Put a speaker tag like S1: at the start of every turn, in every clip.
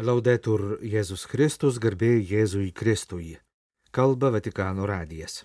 S1: Laudetur Jėzus Kristus, garbė Jėzui Kristui. Kalba Vatikano radijas.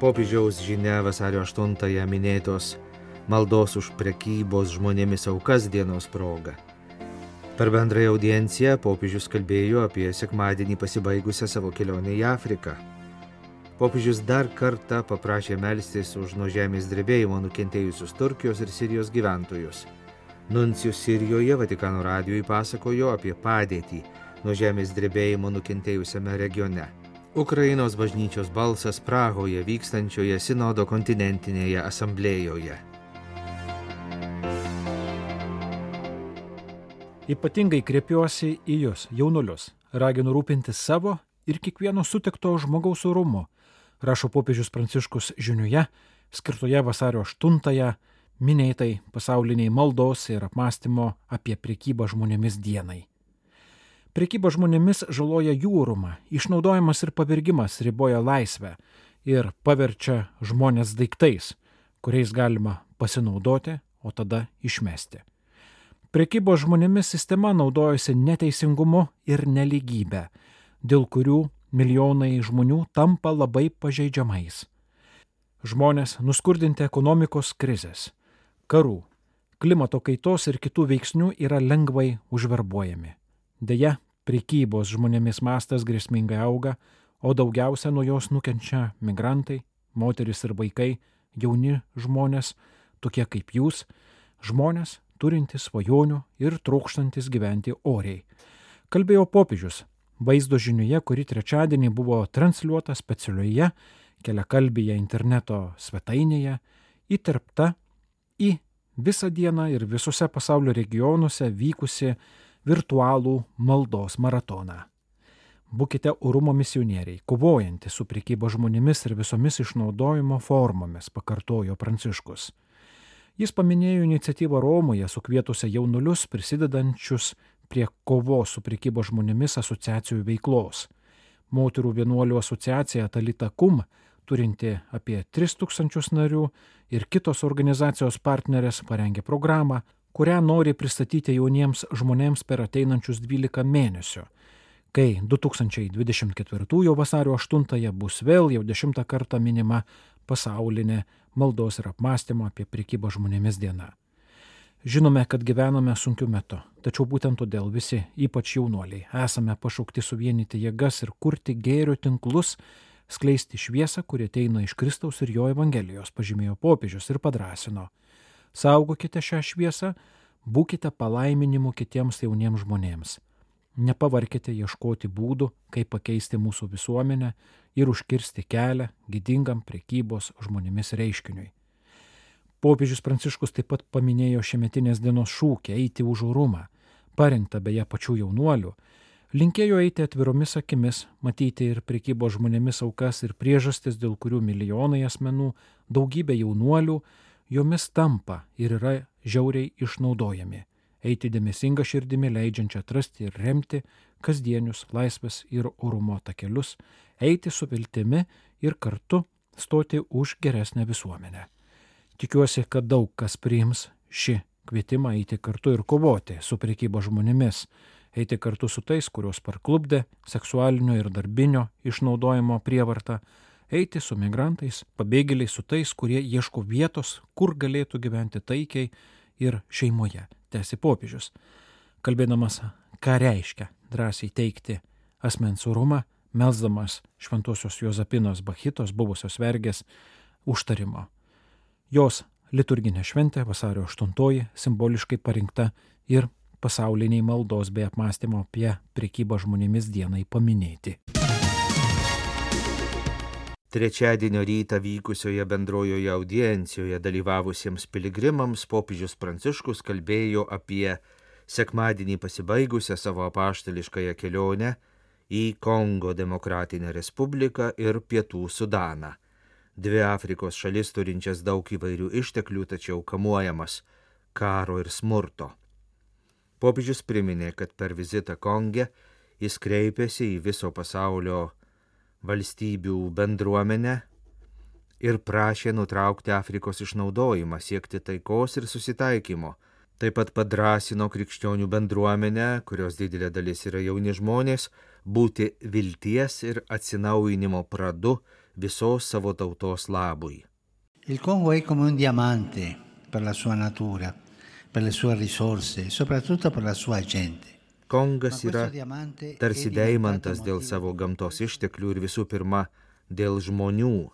S1: Popiežiaus žinia vasario 8-ąją minėtos maldos už prekybos žmonėmis aukas dienos proga. Per bendrąją audienciją popiežius kalbėjo apie sekmadienį pasibaigusią savo kelionę į Afriką. Popiežius dar kartą paprašė melstis už nuo žemės drebėjimo nukentėjusius Turkijos ir Sirijos gyventojus. Nuncijus Sirijoje Vatikano radijui pasakojo apie padėtį nuo žemės drebėjimo nukentėjusiame regione. Ukrainos bažnyčios balsas Prahoje vykstančioje Sinodo kontinentinėje asamblėjoje.
S2: Ypatingai kreipiuosi į jūs, jaunulius, raginu rūpintis savo ir kiekvieno sutikto žmogaus orumu, rašo popiežius Pranciškus žiniuje, skirtoje vasario 8-ąją minėtai pasauliniai maldos ir apmąstymo apie priekybą žmonėmis dienai. Priekyba žmonėmis žaloja jūrumą, išnaudojimas ir pavirgimas riboja laisvę ir paverčia žmonės daiktais, kuriais galima pasinaudoti, o tada išmesti. Priekybo žmonėmis sistema naudojasi neteisingumu ir neligybė, dėl kurių milijonai žmonių tampa labai pažeidžiamais. Žmonės nuskurdinti ekonomikos krizės, karų, klimato kaitos ir kitų veiksnių yra lengvai užverbuojami. Deja, prekybos žmonėmis mastas grėsmingai auga, o daugiausia nuo jos nukenčia migrantai, moteris ir vaikai, jauni žmonės, tokie kaip jūs, žmonės turintys svajonių ir trokštantis gyventi oriai. Kalbėjo popiežius vaizdo žiniuje, kuri trečiadienį buvo transliuota specialioje keliakalbėje interneto svetainėje, įterpta į visą dieną ir visose pasaulio regionuose vykusi virtualų maldos maratoną. Būkite orumo misionieriai, kovojantys su priekyba žmonėmis ir visomis išnaudojimo formomis, pakartojo Pranciškus. Jis paminėjo iniciatyvą Romoje, sukvietusią jaunulius prisidedančius prie kovos su priekybo žmonėmis asociacijų veiklos. Moterų vienuolių asociacija Talita Kum, turinti apie 3000 narių, ir kitos organizacijos partnerės parengė programą, kurią nori pristatyti jauniems žmonėms per ateinančius 12 mėnesių, kai 2024 vasario 8 bus vėl jau 10 kartą minima pasaulinė maldos ir apmąstymo apie priekybą žmonėmis diena. Žinome, kad gyvename sunkiu metu, tačiau būtent todėl visi, ypač jaunuoliai, esame pašaukti suvienyti jėgas ir kurti gėrio tinklus, skleisti šviesą, kuri ateina iš Kristaus ir jo Evangelijos, pažymėjo popiežius ir padrasino. Saugokite šią šviesą, būkite palaiminimu kitiems jauniems žmonėms. Nepavarkite ieškoti būdų, kaip pakeisti mūsų visuomenę ir užkirsti kelią gydingam prekybos žmonėmis reiškiniui. Popiežius Pranciškus taip pat paminėjo šiemetinės dienos šūkį eiti už orumą, parengtą beje pačių jaunuolių. Linkėjo eiti atviromis akimis, matyti ir prekybo žmonėmis aukas ir priežastis, dėl kurių milijonai asmenų, daugybė jaunuolių jomis tampa ir yra žiauriai išnaudojami. Eiti dėmesinga širdimi leidžiančia atrasti ir remti kasdienius laisvės ir orumo takelius, eiti su viltimi ir kartu stoti už geresnę visuomenę. Tikiuosi, kad daug kas priims šį kvietimą eiti kartu ir kovoti su priekybo žmonėmis, eiti kartu su tais, kuriuos parklubdė seksualinio ir darbinio išnaudojimo prievarta, eiti su migrantais, pabėgėliais, su tais, kurie ieško vietos, kur galėtų gyventi taikiai ir šeimoje, tęsi popiežius. Kalbėdamas, ką reiškia drąsiai teikti asmens orumą, melsdamas šventosios Jozapinos Bachitos buvusios vergės užtarimo. Jos liturginė šventė vasario 8 simboliškai parinkta ir pasauliniai maldos bei apmąstymo apie prekybą žmonėmis dienai paminėti.
S1: Trečiadienio rytą vykusioje bendrojoje audiencijoje dalyvavusiems piligrimams popiežius Pranciškus kalbėjo apie sekmadienį pasibaigusią savo apaštališkąją kelionę į Kongo Demokratinę Respubliką ir Pietų Sudaną dvi Afrikos šalis turinčias daug įvairių išteklių, tačiau kamuojamas karo ir smurto. Popiežius priminė, kad per vizitą Konge jis kreipėsi į viso pasaulio valstybių bendruomenę ir prašė nutraukti Afrikos išnaudojimą, siekti taikos ir susitaikymo. Taip pat padrasino krikščionių bendruomenę, kurios didelė dalis yra jauni žmonės, būti vilties ir atsinaujinimo pradu visos savo tautos labui.
S3: Il Congo è come un diamante per la sua natura, per le sue risorse, soprattutto per la sua gente.
S1: Kongas yra tarsi deimantas dėl savo gamtos išteklių ir visų pirma dėl žmonių.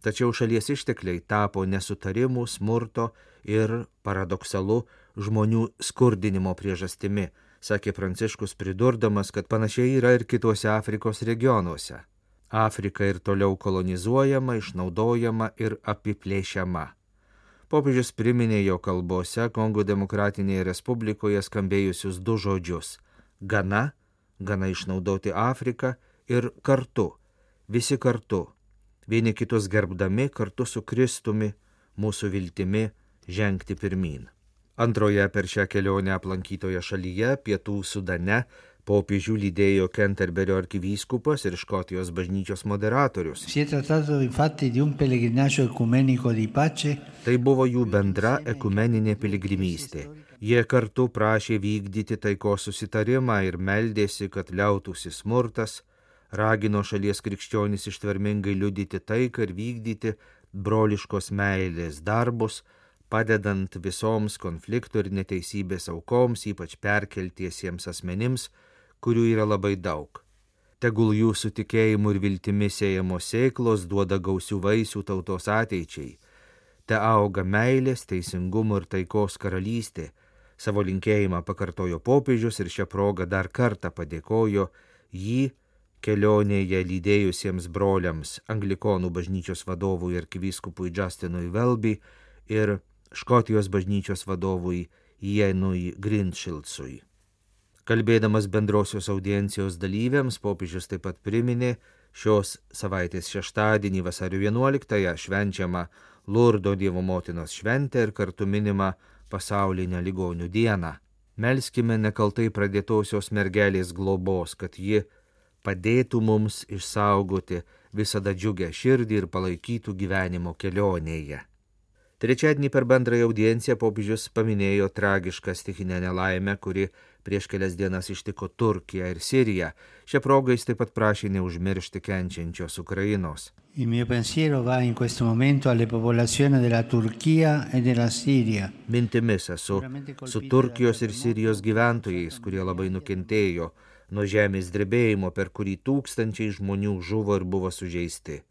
S1: Tačiau šalies ištekliai tapo nesutarimų, smurto ir, paradoksalu, žmonių skurdinimo priežastimi, sakė Pranciškus pridurdamas, kad panašiai yra ir kitose Afrikos regionuose. Afrika ir toliau kolonizuojama, išnaudojama ir apiplėšiama. Popiežius priminė jo kalbose Kongo Demokratinėje Respublikoje skambėjusius du žodžius - gana, gana išnaudoti Afriką ir kartu, visi kartu, vieni kitus gerbdami kartu su Kristumi, mūsų viltimi žengti pirmin. Antroje per šią kelionę aplankytoje šalyje, Pietų Sudane, Popiežių lydėjo Kenterberio arkivyskupas ir Škotijos bažnyčios moderatorius. Tai buvo jų bendra ekumeninė piligrimystė. Jie kartu prašė vykdyti taikos susitarimą ir meldėsi, kad liautųsi smurtas, ragino šalies krikščionys ištvermingai liudyti taiką ir vykdyti broliškos meilės darbus, padedant visoms konfliktų ir neteisybės aukoms, ypač perkeltiesiems asmenims, kurių yra labai daug. Tegul jūsų tikėjimu ir viltimi siejamos sėklos duoda gausių vaisių tautos ateičiai. Te auga meilės, teisingumo ir taikos karalystė. Savo linkėjimą pakartojo popiežius ir šią progą dar kartą padėkojo jį kelionėje lydėjusiems broliams Anglikonų bažnyčios vadovui ir kivyskupui Justinui Velby ir Škotijos bažnyčios vadovui Jenui Grinšildsui. Kalbėdamas bendrosios audiencijos dalyviams, popiežius taip pat priminė šios savaitės šeštadienį vasario 11-ąją švenčiamą Lurdo Dievo motinos šventę ir kartu minimą pasaulinę ligonių dieną. Melskime nekaltai pradėtosios mergelės globos, kad ji padėtų mums išsaugoti visada džiugę širdį ir palaikytų gyvenimo kelionėje. Trečiadienį per bendrąją audienciją popiežius paminėjo tragišką stikinę nelaimę, kuri prieš kelias dienas ištiko Turkiją ir Siriją. Šią progą jis taip pat prašė neužmiršti kenčiančios Ukrainos.
S3: E.
S1: Mintimis esu su Turkijos ir Sirijos gyventojais, kurie labai nukentėjo nuo žemės drebėjimo, per kurį tūkstančiai žmonių žuvo ir buvo sužeisti.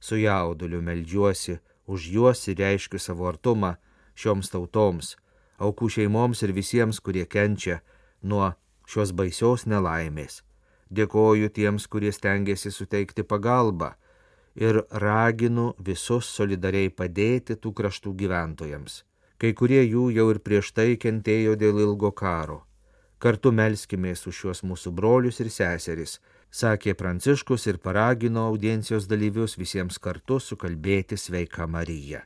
S1: Su jauduliu meldžiuosi už juos ir reiškiu savo artumą šioms tautoms, aukų šeimoms ir visiems, kurie kenčia nuo šios baisios nelaimės. Dėkoju tiems, kurie stengiasi suteikti pagalbą ir raginu visus solidariai padėti tų kraštų gyventojams. Kai kurie jų jau ir prieš tai kentėjo dėl ilgo karo. Kartu melskimės už šiuos mūsų brolius ir seseris, sakė Pranciškus ir paragino audiencijos dalyvius visiems kartu sukalbėti sveiką Mariją.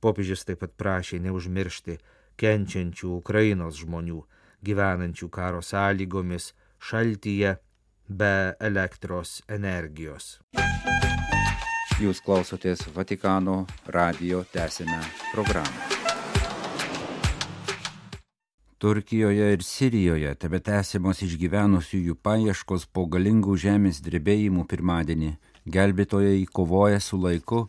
S1: Popiežius taip pat prašė neužmiršti kenčiančių Ukrainos žmonių, gyvenančių karo sąlygomis, šaltyje, be elektros energijos.
S4: Jūs klausotės Vatikano radio tęsinę programą. Turkijoje ir Sirijoje tebe tęsiamos išgyvenusiųjų paieškos po galingų žemės drebėjimų pirmadienį. Gelbėtojai kovoja su laiku,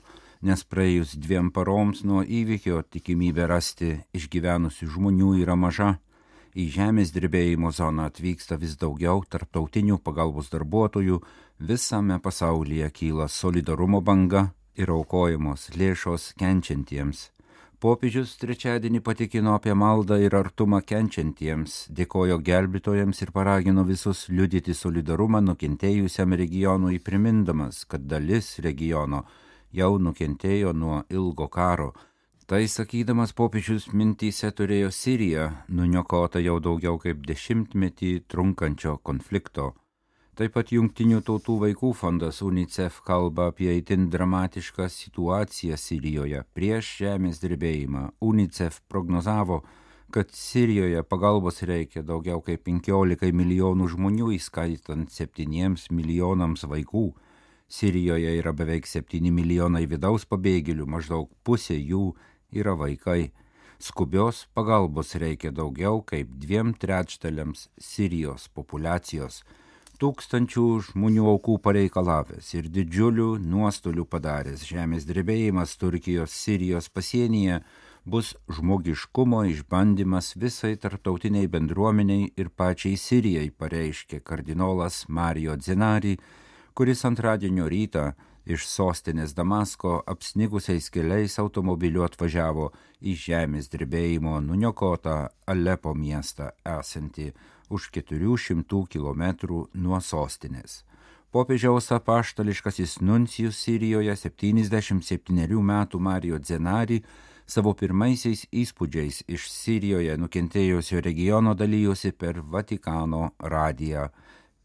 S4: nes praėjus dviem paroms nuo įvykio tikimybė rasti išgyvenusių žmonių yra maža į žemės drebėjimo zoną atvyksta vis daugiau tarptautinių pagalbos darbuotojų, visame pasaulyje kyla solidarumo banga ir aukojamos lėšos kenčiantiems. Popiežius trečiadienį patikino apie maldą ir artumą kenčiantiems, dėkojo gelbėtojams ir paragino visus liudyti solidarumą nukentėjusiam regionui, primindamas, kad dalis regiono jau nukentėjo nuo ilgo karo Tai sakydamas popiežius mintyse turėjo Siriją, nuniokota jau daugiau kaip dešimtmetį trunkančio konflikto. Taip pat Junktinių tautų vaikų fondas UNICEF kalba apie itin dramatišką situaciją Sirijoje. Prieš žemės drebėjimą UNICEF prognozavo, kad Sirijoje pagalbos reikia daugiau kaip 15 milijonų žmonių, įskaitant 7 milijonams vaikų Sirijoje yra beveik 7 milijonai vidaus pabėgėlių, maždaug pusė jų yra vaikai. Skubios pagalbos reikia daugiau kaip dviem trečdaliams Sirijos populacijos tūkstančių žmonių aukų pareikalavęs ir didžiulių nuostolių padaręs žemės drebėjimas Turkijos Sirijos pasienyje bus žmogiškumo išbandymas visai tarptautiniai bendruomeniai ir pačiai Sirijai, pareiškė kardinolas Mario Dzenari, kuris antradienio rytą iš sostinės Damasko apsnigusiais keliais automobiliu atvažiavo į žemės drebėjimo nuniokotą Alepo miestą esantį už 400 km nuo sostinės. Popiežiaus apaštališkasis nuncijus Sirijoje 77 metų Mario Dzenari savo pirmaisiais įspūdžiais iš Sirijoje nukentėjusio regiono dalyjosi per Vatikano radiją.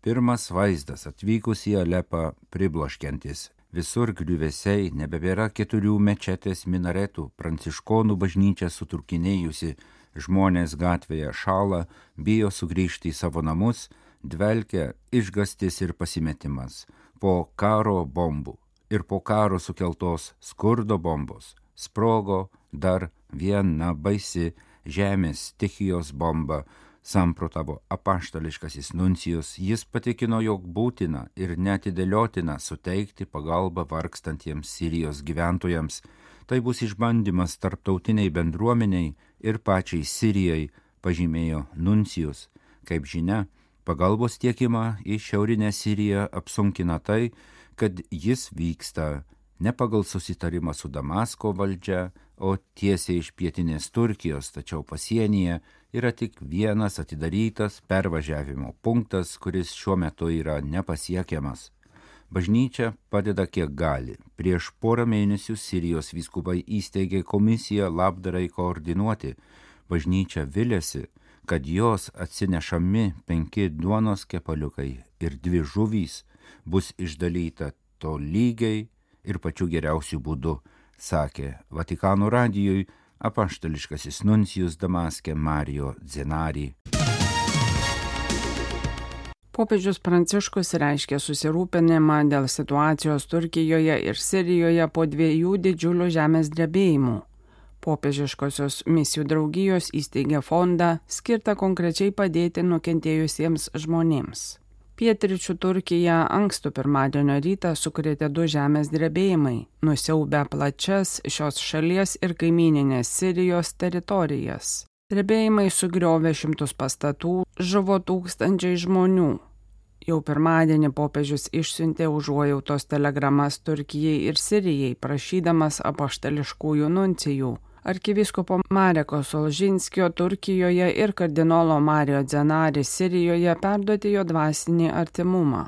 S4: Pirmas vaizdas atvykus į Alepą pribloškiantis. Visur griuvesiai nebebėra keturių mečetės minaretų, pranciškonų bažnyčia suturkinėjusi, žmonės gatvėje šala, bijo sugrįžti į savo namus, dvelkia išgastis ir pasimetimas po karo bombų ir po karo sukeltos skurdo bombos sprogo dar viena baisi žemės stichijos bomba, samprotavo apaštališkasis nuncijus, jis patikino, jog būtina ir netidėliotina suteikti pagalbą vargstantiems Sirijos gyventojams. Tai bus išbandymas tarptautiniai bendruomeniai ir pačiai Sirijai, pažymėjo Nuncijus. Kaip žinia, pagalbos tiekimą į Šiaurinę Siriją apsunkina tai, kad jis vyksta ne pagal susitarimą su Damasko valdžia, o tiesiai iš pietinės Turkijos, tačiau pasienyje yra tik vienas atidarytas pervažiavimo punktas, kuris šiuo metu yra nepasiekiamas. Bažnyčia padeda kiek gali. Prieš porą mėnesių Sirijos vyskupai įsteigė komisiją labdarai koordinuoti. Bažnyčia vilėsi, kad jos atsinešami penki duonos kepaliukai ir dvi žuvys bus išdalyta to lygiai ir pačiu geriausiu būdu, sakė Vatikano radijui apaštališkasis nuncijus Damaskė Mario Zenari.
S5: Popiežius Pranciškus reiškė susirūpinimą dėl situacijos Turkijoje ir Sirijoje po dviejų didžiulių žemės drebėjimų. Popiežiškosios misijų draugijos įsteigė fondą skirtą konkrečiai padėti nukentėjusiems žmonėms. Pietričių Turkija ankstų pirmadienio rytą sukrėtė du žemės drebėjimai, nusiaubę plačias šios šalies ir kaimininės Sirijos teritorijas. Drebėjimai sugriovė šimtus pastatų, žuvo tūkstančiai žmonių, Jau pirmadienį popiežius išsiuntė užuojautos telegramas Turkijai ir Sirijai, prašydamas apaštališkųjų nuncijų. Arkiviskopo Mareko Solžinskio Turkijoje ir kardinolo Mario Dzenari Sirijoje perduoti jo dvasinį artimumą.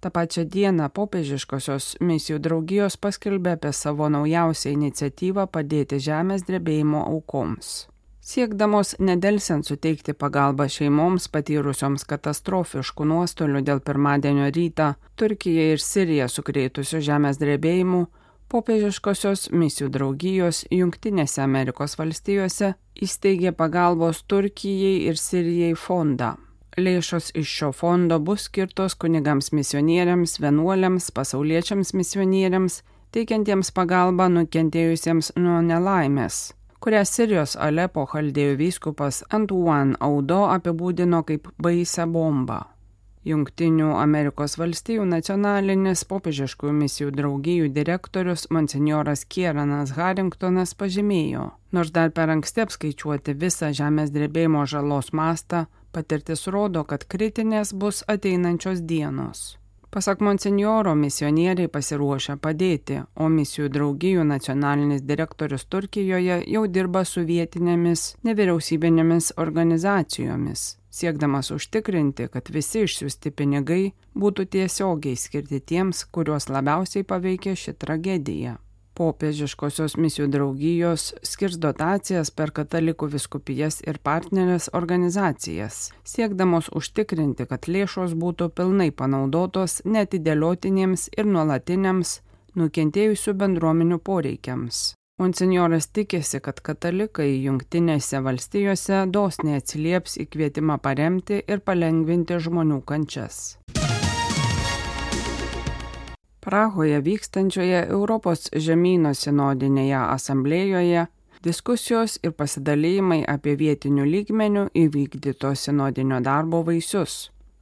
S5: Ta pačia diena popiežiškosios misijų draugijos paskelbė apie savo naujausią iniciatyvą padėti žemės drebėjimo aukoms siekdamos nedelsiant suteikti pagalbą šeimoms patyrusioms katastrofiškų nuostolių dėl pirmadienio rytą Turkiją ir Siriją sukrėtusių žemės drebėjimų, popiežiškosios misijų draugijos Junktinėse Amerikos valstijose įsteigė pagalbos Turkijai ir Sirijai fondą. Lėšos iš šio fondo bus skirtos kunigams misionieriams, vienuoliams, pasauliečiams misionieriams, teikiantiems pagalbą nukentėjusiems nuo nelaimės kurią Sirijos Alepo chaldėjų vyskupas Antuan Audo apibūdino kaip baisę bombą. Junktinių Amerikos valstijų nacionalinis popiežiškųjų misijų draugijų direktorius monsignoras Kieranas Harringtonas pažymėjo, nors dar per anksti apskaičiuoti visą žemės drebėjimo žalos mastą, patirtis rodo, kad kritinės bus ateinančios dienos. Pasak monsinjoro, misionieriai pasiruošę padėti, o misijų draugijų nacionalinis direktorius Turkijoje jau dirba su vietinėmis nevyriausybinėmis organizacijomis, siekdamas užtikrinti, kad visi išsiųsti pinigai būtų tiesiogiai skirti tiems, kuriuos labiausiai paveikė ši tragedija popiežiškosios misijų draugijos skirs dotacijas per katalikų viskupijas ir partnerės organizacijas, siekdamos užtikrinti, kad lėšos būtų pilnai panaudotos netidėliotiniems ir nuolatiniams nukentėjusių bendruomenių poreikiams. Monsignoras tikėsi, kad katalikai Junktinėse valstijose dosniai atsilieps į kvietimą paremti ir palengvinti žmonių kančias. Prahoje vykstančioje Europos žemynų sinodinėje asamblėjoje diskusijos ir pasidalymai apie vietinių lygmenių įvykdyto sinodinio darbo vaisius.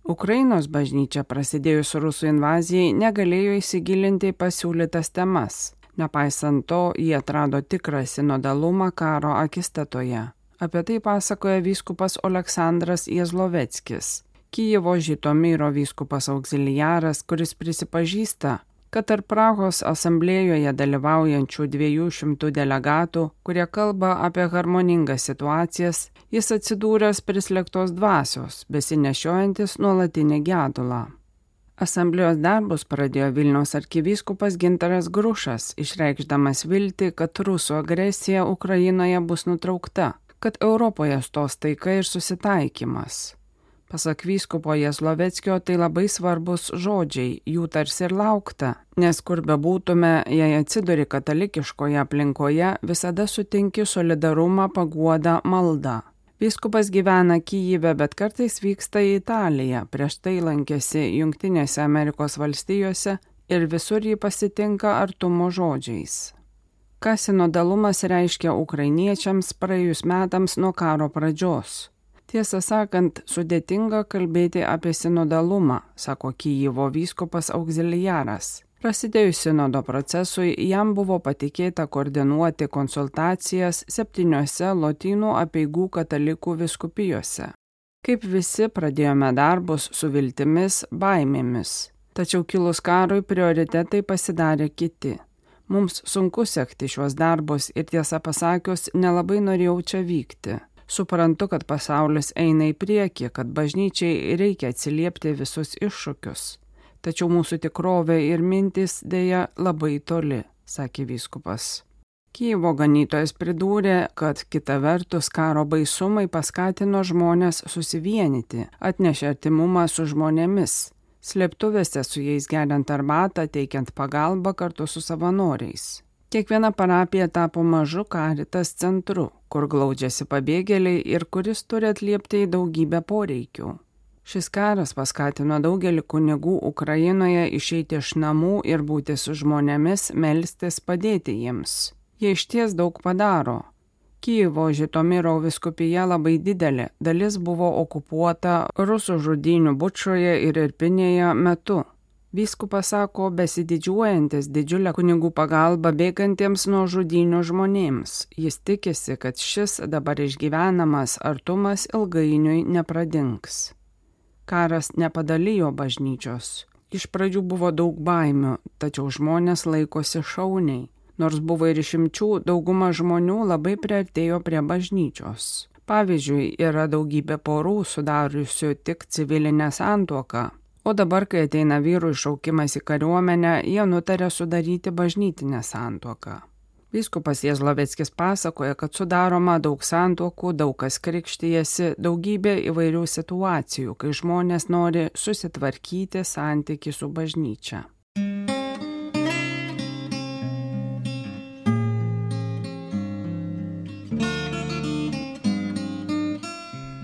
S5: Ukrainos bažnyčia prasidėjus rusų invazijai negalėjo įsigilinti į pasiūlytas temas. Nepaisant to, jie atrado tikrą sinodalumą karo akistatoje. Apie tai pasakoja vyskupas Aleksandras Jezloveckis, Kyjevo Žitomyro vyskupas auxiliaras, kuris prisipažįsta, kad tarp Prahos asamblėjoje dalyvaujančių 200 delegatų, kurie kalba apie harmoningas situacijas, jis atsidūręs prislėgtos dvasios, besinešiojantis nuolatinį gedulą. Asamblėjos darbus pradėjo Vilniaus arkivyskupas Gintaras Grušas, išreikšdamas viltį, kad rusų agresija Ukrainoje bus nutraukta, kad Europoje stos taika ir susitaikymas. Pasak vyskupo Jesloveckio, tai labai svarbus žodžiai, jų tarsi ir laukta, nes kur bebūtume, jei atsiduri katalikiškoje aplinkoje, visada sutinki solidarumą, paguodą, maldą. Vyskupas gyvena Kyjive, bet kartais vyksta į Italiją, prieš tai lankėsi Junktinėse Amerikos valstijose ir visur jį pasitinka artumo žodžiais. Ką sinodalumas reiškia ukrainiečiams praėjus metams nuo karo pradžios? Tiesą sakant, sudėtinga kalbėti apie sinodalumą, sako Kyjivo vyskupas auxiliaras. Prasidėjus sinodo procesui, jam buvo patikėta koordinuoti konsultacijas septyniose lotynų apieigų katalikų viskupijose. Kaip visi pradėjome darbus su viltimis, baimėmis. Tačiau kilus karui prioritetai pasidarė kiti. Mums sunku sekti šiuos darbus ir tiesą pasakius, nelabai norėjau čia vykti. Suprantu, kad pasaulis eina į priekį, kad bažnyčiai reikia atsiliepti visus iššūkius. Tačiau mūsų tikrovė ir mintis dėja labai toli, sakė vyskupas. Kyivo ganytojas pridūrė, kad kita vertus karo baisumai paskatino žmonės susivienyti, atnešė artimumą su žmonėmis, slėptuvėse su jais geriant arbatą, teikiant pagalbą kartu su savanoriais. Kiekviena parapija tapo mažu karitas centru, kur glaudžiasi pabėgėliai ir kuris turi atliepti į daugybę poreikių. Šis karas paskatino daugelį kunigų Ukrainoje išeiti iš namų ir būti su žmonėmis, melstis, padėti jiems. Jie iš ties daug padaro. Kyjivo Žitomiro viskupija labai didelė, dalis buvo okupuota rusų žudinių bučoje ir irpinėje metu. Vyskupas sako, besididžiuojantis didžiulę kunigų pagalbą bėgantiems nuo žudinių žmonėms. Jis tikisi, kad šis dabar išgyvenamas artumas ilgainiui nepradings. Karas nepadalijo bažnyčios. Iš pradžių buvo daug baimių, tačiau žmonės laikosi šauniai. Nors buvo ir išimčių, dauguma žmonių labai priartėjo prie bažnyčios. Pavyzdžiui, yra daugybė porų sudariusių tik civilinę santuoką, O dabar, kai ateina vyrų iššaukimas į kariuomenę, jie nutarė sudaryti bažnytinę santuoką. Vyskupas Jezloveckis pasakoja, kad sudaroma daug santuokų, daug kas krikštyjasi, daugybė įvairių situacijų, kai žmonės nori susitvarkyti santyki su bažnyčia.